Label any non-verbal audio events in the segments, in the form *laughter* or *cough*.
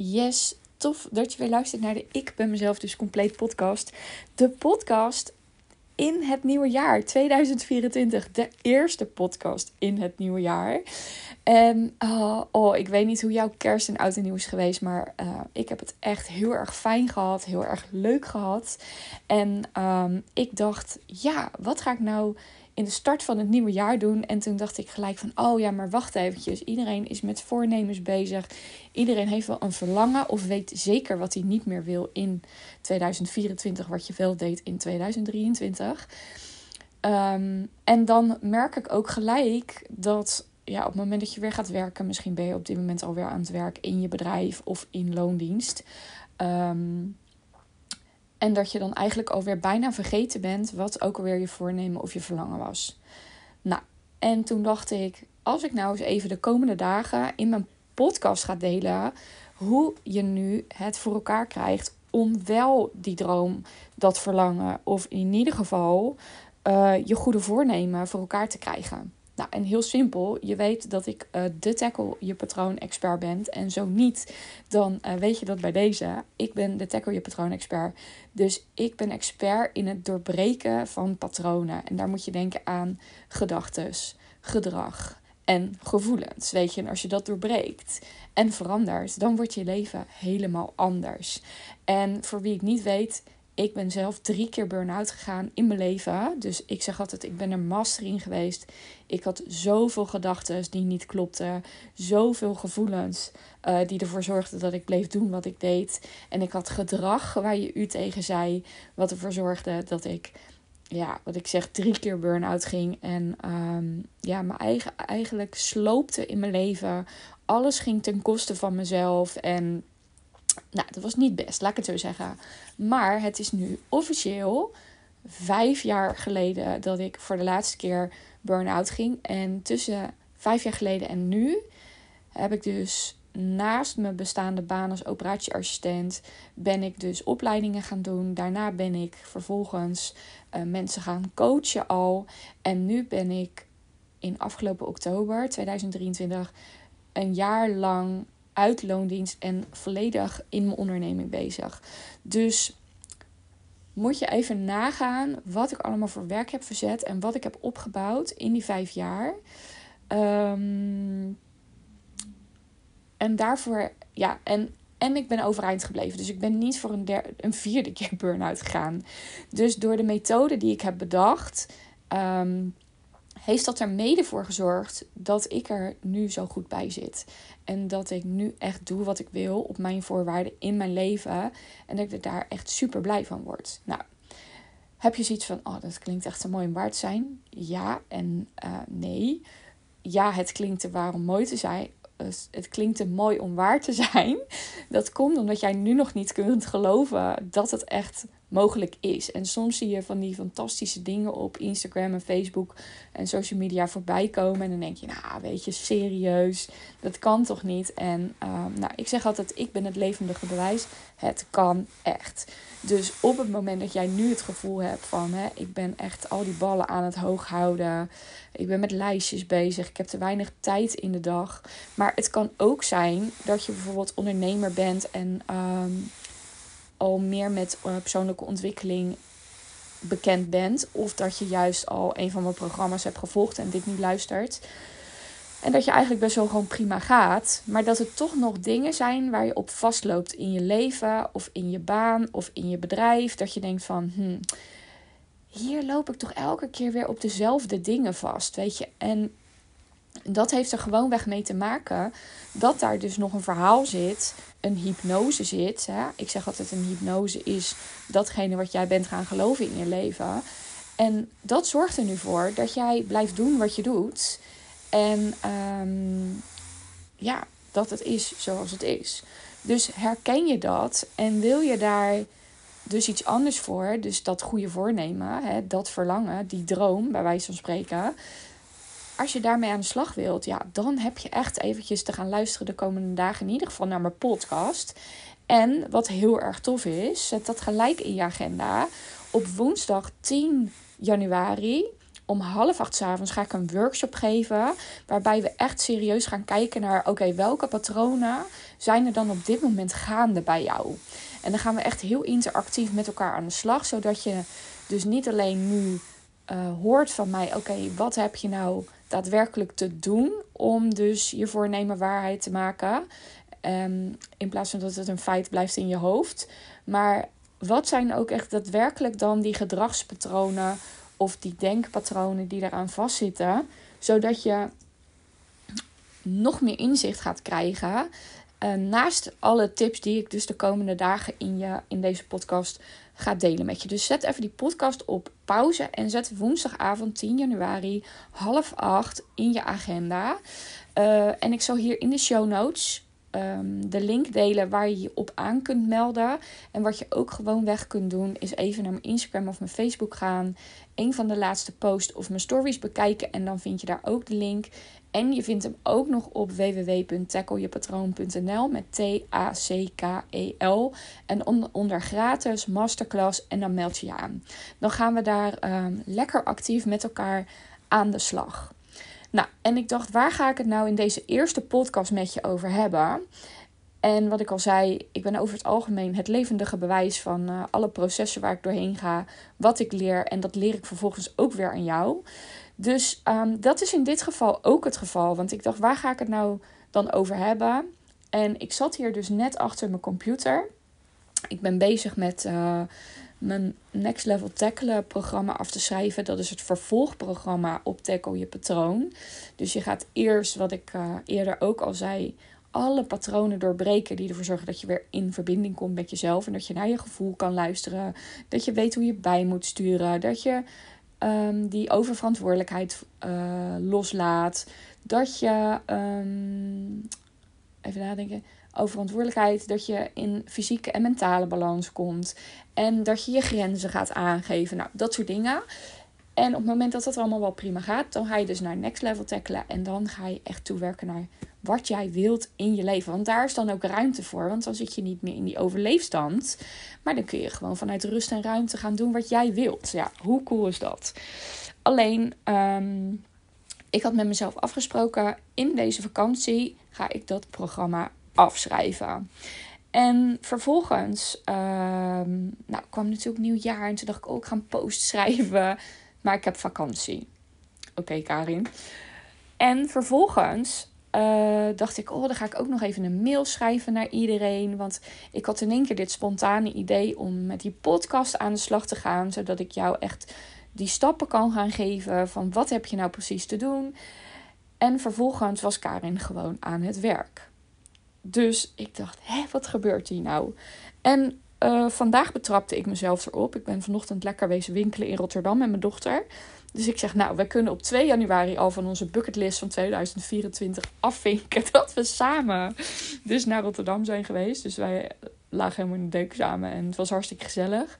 Yes, tof dat je weer luistert naar de Ik ben mezelf dus compleet podcast. De podcast in het nieuwe jaar 2024. De eerste podcast in het nieuwe jaar. En uh, oh, ik weet niet hoe jouw kerst en oud en nieuw is geweest, maar uh, ik heb het echt heel erg fijn gehad, heel erg leuk gehad. En um, ik dacht, ja, wat ga ik nou in de start van het nieuwe jaar doen. En toen dacht ik gelijk van, oh ja, maar wacht eventjes. Iedereen is met voornemens bezig. Iedereen heeft wel een verlangen of weet zeker wat hij niet meer wil in 2024, wat je wel deed in 2023. Um, en dan merk ik ook gelijk dat ja, op het moment dat je weer gaat werken, misschien ben je op dit moment alweer aan het werk in je bedrijf of in loondienst. Um, en dat je dan eigenlijk alweer bijna vergeten bent wat ook alweer je voornemen of je verlangen was. Nou, en toen dacht ik, als ik nou eens even de komende dagen in mijn podcast ga delen hoe je nu het voor elkaar krijgt om wel die droom, dat verlangen of in ieder geval uh, je goede voornemen voor elkaar te krijgen. Nou, en heel simpel, je weet dat ik uh, de tackle je patroon expert ben. En zo niet, dan uh, weet je dat bij deze. Ik ben de tackle je patroon expert. Dus ik ben expert in het doorbreken van patronen. En daar moet je denken aan gedachten, gedrag en gevoelens. Weet je, en als je dat doorbreekt en verandert, dan wordt je leven helemaal anders. En voor wie het niet weet, ik ben zelf drie keer burn-out gegaan in mijn leven. Dus ik zeg altijd, ik ben er master in geweest. Ik had zoveel gedachten die niet klopten. Zoveel gevoelens uh, die ervoor zorgden dat ik bleef doen wat ik deed. En ik had gedrag waar je u tegen zei. Wat ervoor zorgde dat ik, ja, wat ik zeg, drie keer burn-out ging. En um, ja, mijn eigen eigenlijk sloopte in mijn leven. Alles ging ten koste van mezelf. En nou, dat was niet best, laat ik het zo zeggen. Maar het is nu officieel vijf jaar geleden dat ik voor de laatste keer burn-out ging. En tussen vijf jaar geleden en nu heb ik dus naast mijn bestaande baan als operatieassistent ben ik dus opleidingen gaan doen. Daarna ben ik vervolgens uh, mensen gaan coachen al. En nu ben ik in afgelopen oktober 2023 een jaar lang uit loondienst en volledig in mijn onderneming bezig. Dus moet je even nagaan wat ik allemaal voor werk heb verzet en wat ik heb opgebouwd in die vijf jaar. Um, en daarvoor, ja, en, en ik ben overeind gebleven. Dus ik ben niet voor een, derde, een vierde keer burn-out gegaan. Dus door de methode die ik heb bedacht, um, heeft dat er mede voor gezorgd dat ik er nu zo goed bij zit. En dat ik nu echt doe wat ik wil op mijn voorwaarden in mijn leven. En dat ik er daar echt super blij van word. Nou, heb je zoiets van, oh, dat klinkt echt zo mooi om waar te zijn? Ja en uh, nee. Ja, het klinkt te waar om mooi te zijn. Het klinkt te mooi om waar te zijn. Dat komt omdat jij nu nog niet kunt geloven dat het echt mogelijk is. En soms zie je van die fantastische dingen op Instagram en Facebook en social media voorbij komen. En dan denk je, nou weet je, serieus, dat kan toch niet? En um, nou, ik zeg altijd, ik ben het levendige bewijs. Het kan echt. Dus op het moment dat jij nu het gevoel hebt van, hè, ik ben echt al die ballen aan het hoog houden. Ik ben met lijstjes bezig. Ik heb te weinig tijd in de dag. Maar het kan ook zijn dat je bijvoorbeeld ondernemer bent en um, al meer met uh, persoonlijke ontwikkeling bekend bent. Of dat je juist al een van mijn programma's hebt gevolgd en dit niet luistert. En dat je eigenlijk best wel gewoon prima gaat. Maar dat er toch nog dingen zijn waar je op vastloopt in je leven. Of in je baan of in je bedrijf. Dat je denkt van... Hmm, hier loop ik toch elke keer weer op dezelfde dingen vast. Weet je. En dat heeft er gewoonweg mee te maken dat daar dus nog een verhaal zit, een hypnose zit. Hè? Ik zeg altijd: een hypnose is datgene wat jij bent gaan geloven in je leven. En dat zorgt er nu voor dat jij blijft doen wat je doet. En um, ja, dat het is zoals het is. Dus herken je dat en wil je daar dus iets anders voor, dus dat goede voornemen, hè, dat verlangen, die droom, bij wijze van spreken als je daarmee aan de slag wilt, ja, dan heb je echt eventjes te gaan luisteren de komende dagen in ieder geval naar mijn podcast. En wat heel erg tof is, zet dat gelijk in je agenda. Op woensdag 10 januari om half acht avonds ga ik een workshop geven. Waarbij we echt serieus gaan kijken naar: oké, welke patronen zijn er dan op dit moment gaande bij jou? En dan gaan we echt heel interactief met elkaar aan de slag. Zodat je dus niet alleen nu uh, hoort van mij: oké, wat heb je nou daadwerkelijk te doen om dus je voornemen waarheid te maken? Um, in plaats van dat het een feit blijft in je hoofd. Maar wat zijn ook echt daadwerkelijk dan die gedragspatronen of die denkpatronen die eraan vastzitten, zodat je nog meer inzicht gaat krijgen. Uh, naast alle tips die ik dus de komende dagen in, je, in deze podcast ga delen met je. Dus zet even die podcast op pauze en zet woensdagavond 10 januari half acht in je agenda. Uh, en ik zal hier in de show notes um, de link delen waar je je op aan kunt melden. En wat je ook gewoon weg kunt doen, is even naar mijn Instagram of mijn Facebook gaan. Een van de laatste posts of mijn stories bekijken. En dan vind je daar ook de link. En je vindt hem ook nog op www.tacklejepatroon.nl met T-A-C-K-E-L. En onder, gratis masterclass en dan meld je je aan. Dan gaan we daar um, lekker actief met elkaar aan de slag. Nou, en ik dacht, waar ga ik het nou in deze eerste podcast met je over hebben? En wat ik al zei, ik ben over het algemeen het levendige bewijs van uh, alle processen waar ik doorheen ga, wat ik leer. En dat leer ik vervolgens ook weer aan jou. Dus um, dat is in dit geval ook het geval. Want ik dacht, waar ga ik het nou dan over hebben? En ik zat hier dus net achter mijn computer. Ik ben bezig met uh, mijn Next Level Tackle programma af te schrijven. Dat is het vervolgprogramma op Tackle je patroon. Dus je gaat eerst, wat ik uh, eerder ook al zei, alle patronen doorbreken die ervoor zorgen dat je weer in verbinding komt met jezelf. En dat je naar je gevoel kan luisteren. Dat je weet hoe je bij moet sturen. Dat je um, die oververantwoordelijkheid uh, loslaat. Dat je, um, even nadenken, oververantwoordelijkheid, dat je in fysieke en mentale balans komt. En dat je je grenzen gaat aangeven. Nou, dat soort dingen. En op het moment dat dat allemaal wel prima gaat, dan ga je dus naar next level tackelen. En dan ga je echt toewerken naar wat jij wilt in je leven. Want daar is dan ook ruimte voor. Want dan zit je niet meer in die overleefstand. Maar dan kun je gewoon vanuit rust en ruimte gaan doen wat jij wilt. Ja, hoe cool is dat? Alleen, um, ik had met mezelf afgesproken. In deze vakantie ga ik dat programma afschrijven. En vervolgens um, nou, kwam natuurlijk nieuwjaar. En toen dacht ik ook, oh, gaan post schrijven. Maar ik heb vakantie. Oké, Karin. En vervolgens uh, dacht ik, oh, dan ga ik ook nog even een mail schrijven naar iedereen. Want ik had in één keer dit spontane idee om met die podcast aan de slag te gaan. Zodat ik jou echt die stappen kan gaan geven van wat heb je nou precies te doen. En vervolgens was Karin gewoon aan het werk. Dus ik dacht, hé, wat gebeurt hier nou? En uh, vandaag betrapte ik mezelf erop. Ik ben vanochtend lekker wezen winkelen in Rotterdam met mijn dochter. Dus ik zeg, nou, we kunnen op 2 januari al van onze bucketlist van 2024 afvinken *laughs* dat we samen dus naar Rotterdam zijn geweest. Dus wij lagen helemaal in de deuk samen en het was hartstikke gezellig.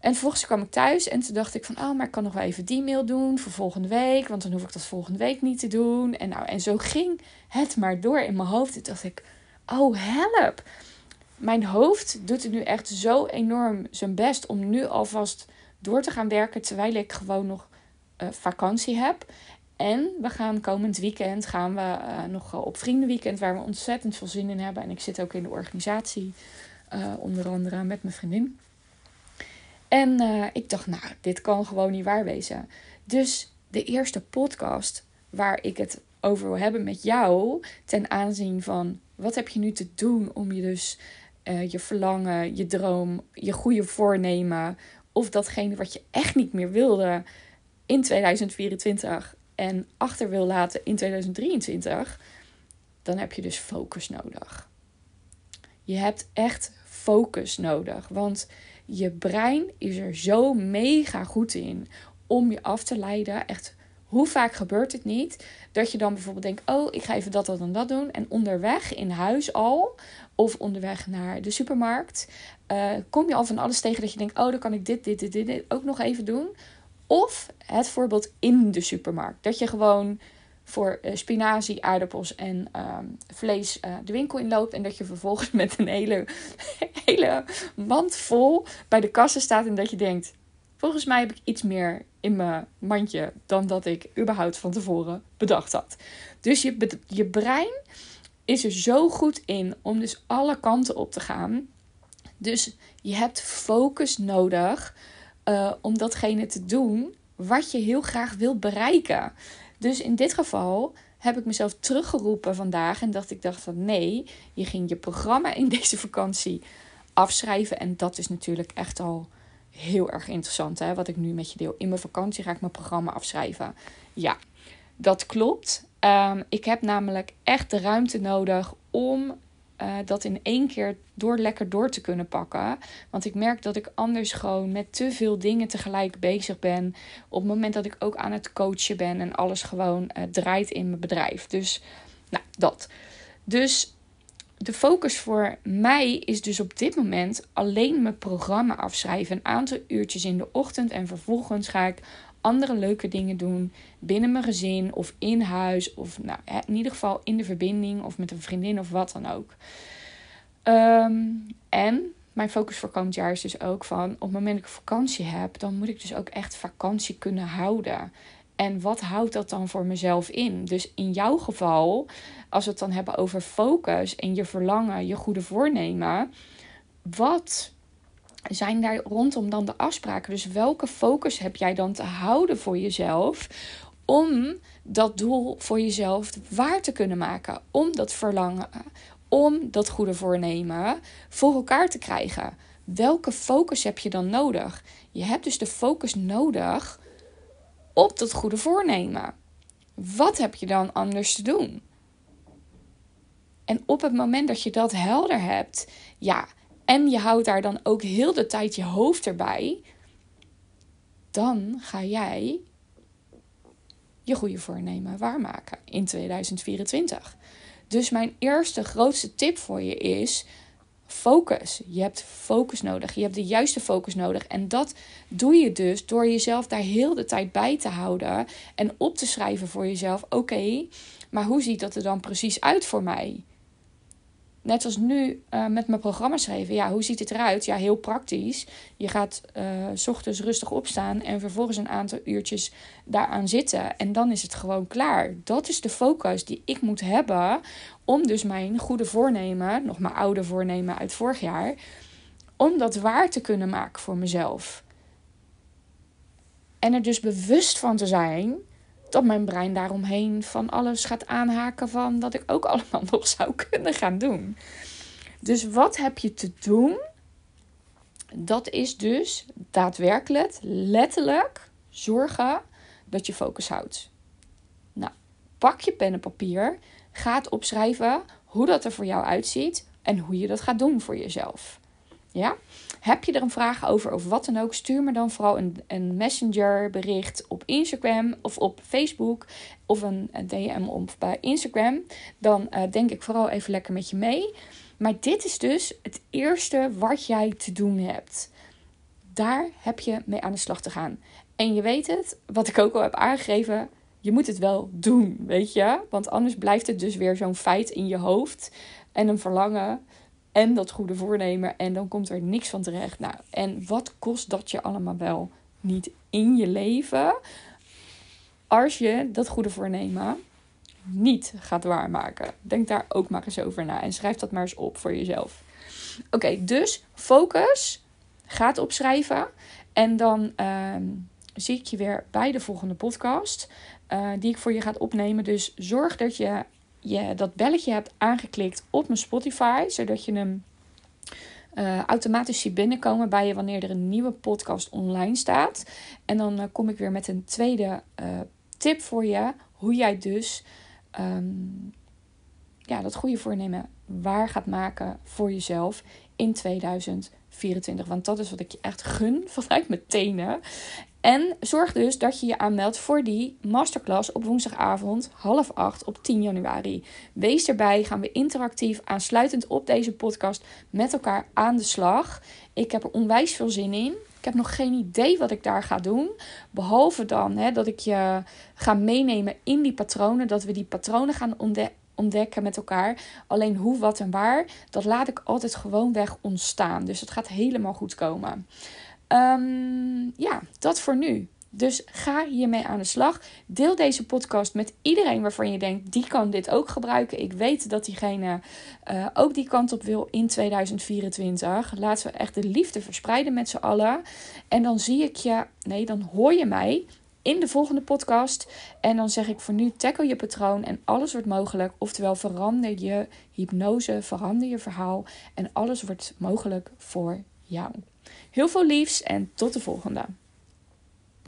En vervolgens kwam ik thuis en toen dacht ik van, oh, maar ik kan nog wel even die mail doen voor volgende week, want dan hoef ik dat volgende week niet te doen. En nou, en zo ging het maar door in mijn hoofd. Toen dacht ik, oh, help. Mijn hoofd doet het nu echt zo enorm zijn best om nu alvast door te gaan werken terwijl ik gewoon nog uh, vakantie heb. En we gaan komend weekend gaan we uh, nog op vriendenweekend waar we ontzettend veel zin in hebben. En ik zit ook in de organisatie, onder andere met mijn vriendin. En ik dacht, nou, dit kan gewoon niet waar wezen. Dus de eerste podcast waar ik het over wil hebben met jou, ten aanzien van wat heb je nu te doen om je dus je verlangen, je droom, je goede voornemen of datgene wat je echt niet meer wilde in 2024 en achter wil laten in 2023, dan heb je dus focus nodig. Je hebt echt focus nodig, want je brein is er zo mega goed in om je af te leiden. Echt, hoe vaak gebeurt het niet dat je dan bijvoorbeeld denkt: Oh, ik ga even dat, dat en dat doen. En onderweg in huis al, of onderweg naar de supermarkt, uh, kom je al van alles tegen dat je denkt: Oh, dan kan ik dit, dit, dit, dit ook nog even doen. Of het voorbeeld in de supermarkt. Dat je gewoon voor uh, spinazie, aardappels en uh, vlees uh, de winkel inloopt. En dat je vervolgens met een hele, *laughs* hele mand vol bij de kassen staat. En dat je denkt, volgens mij heb ik iets meer in mijn mandje dan dat ik überhaupt van tevoren bedacht had. Dus je, je brein is er zo goed in om dus alle kanten op te gaan. Dus je hebt focus nodig uh, om datgene te doen wat je heel graag wilt bereiken. Dus in dit geval heb ik mezelf teruggeroepen vandaag en dacht ik dacht van nee, je ging je programma in *laughs* deze vakantie afschrijven en dat is natuurlijk echt al heel erg interessant hè, wat ik nu met je deel. In mijn vakantie ga ik mijn programma afschrijven. Ja, dat klopt. Um, ik heb namelijk echt de ruimte nodig om uh, dat in één keer door lekker door te kunnen pakken. Want ik merk dat ik anders gewoon met te veel dingen tegelijk bezig ben. Op het moment dat ik ook aan het coachen ben en alles gewoon uh, draait in mijn bedrijf. Dus, nou, dat. Dus de focus voor mij is dus op dit moment alleen mijn programma afschrijven. Een aantal uurtjes in de ochtend. En vervolgens ga ik andere leuke dingen doen binnen mijn gezin of in huis. Of nou, in ieder geval in de verbinding of met een vriendin of wat dan ook. Ehm, en mijn focus voor komend jaar is dus ook van op het moment dat ik vakantie heb, dan moet ik dus ook echt vakantie kunnen houden. En wat houdt dat dan voor mezelf in? Dus in jouw geval, als we het dan hebben over focus en je verlangen, je goede voornemen, wat zijn daar rondom dan de afspraken? Dus welke focus heb jij dan te houden voor jezelf om dat doel voor jezelf waar te kunnen maken? Om dat verlangen, om dat goede voornemen voor elkaar te krijgen. Welke focus heb je dan nodig? Je hebt dus de focus nodig op dat goede voornemen. Wat heb je dan anders te doen? En op het moment dat je dat helder hebt, ja, en je houdt daar dan ook heel de tijd je hoofd erbij, dan ga jij je goede voornemen waarmaken in 2024. Dus mijn eerste grootste tip voor je is: focus. Je hebt focus nodig. Je hebt de juiste focus nodig. En dat doe je dus door jezelf daar heel de tijd bij te houden en op te schrijven voor jezelf: oké, maar hoe ziet dat er dan precies uit voor mij? Net als nu uh, met mijn programma schrijven. Ja, hoe ziet het eruit? Ja, heel praktisch. Je gaat s ochtends rustig opstaan en vervolgens een aantal uurtjes daaraan zitten. En dan is het gewoon klaar. Dat is de focus die ik moet hebben om dus mijn goede voornemen, nog mijn oude voornemen uit vorig jaar, om dat waar te kunnen maken voor mezelf. En er dus bewust van te zijn dat mijn brein daaromheen van alles gaat aanhaken van dat ik ook *laughs* allemaal nog zou kunnen gaan doen. Dus wat heb je te doen? Dat is dus daadwerkelijk, letterlijk zorgen dat je focus houdt. Nou, pak je pen en papier, ga het opschrijven hoe dat er voor jou uitziet en hoe je dat gaat doen voor jezelf. Ja? Heb je er een vraag over of wat dan ook, stuur me dan vooral een, een op Instagram of op Facebook of een, DM op bij Instagram. Dan uh, denk ik vooral even lekker met je mee. Maar dit is dus het eerste wat jij te doen hebt. Daar heb je mee aan de slag te gaan. En je weet het, wat ik ook al heb aangegeven, je moet het wel doen, weet je? Want anders blijft het dus weer zo'n feit in je hoofd en een verlangen en dat goede voornemen. En dan komt er niks van terecht. Nou, en wat kost dat je allemaal wel niet in je leven als je dat goede voornemen niet gaat waarmaken? Denk daar ook maar eens over na en schrijf dat maar eens op voor jezelf. Oké, dus focus. Ga het opschrijven. En dan ehm, zie ik je weer bij de volgende podcast. Uh, die ik voor je ga opnemen. Dus zorg dat je je dat belletje hebt aangeklikt op mijn Spotify, zodat je hem uh, automatisch ziet binnenkomen bij je wanneer er een nieuwe podcast online staat. En dan uh, kom ik weer met een tweede uh, tip voor je, hoe jij dus um, ja, dat goede voornemen waar gaat maken voor jezelf in 2024. Want dat is wat ik je echt gun *laughs* vanuit mijn tenen. En zorg dus dat je je aanmeldt voor die masterclass op woensdagavond half acht op 10 januari. Wees erbij, gaan we interactief aansluitend op deze podcast met elkaar aan de slag. Ik heb er onwijs veel zin in. Ik heb nog geen idee wat ik daar ga doen. Behalve dan hè, dat ik je ga meenemen in die patronen. Dat we die patronen gaan ontdekken met elkaar. Alleen hoe, wat en waar, dat laat ik altijd gewoon weg ontstaan. Dus het gaat helemaal goed komen. Um, ja, dat voor nu. Dus ga hiermee aan de slag. Deel deze podcast met iedereen waarvan je denkt, die kan dit ook gebruiken. Ik weet dat diegene uh, ook die kant op wil in 2024. Laten we echt de liefde verspreiden met z'n allen. En dan zie ik je, nee, dan hoor je mij in de volgende podcast. En dan zeg ik voor nu: tackle je patroon en alles wordt mogelijk. Oftewel, verander je hypnose, verander je verhaal en alles wordt mogelijk voor jou. Heel veel liefs en tot de volgende.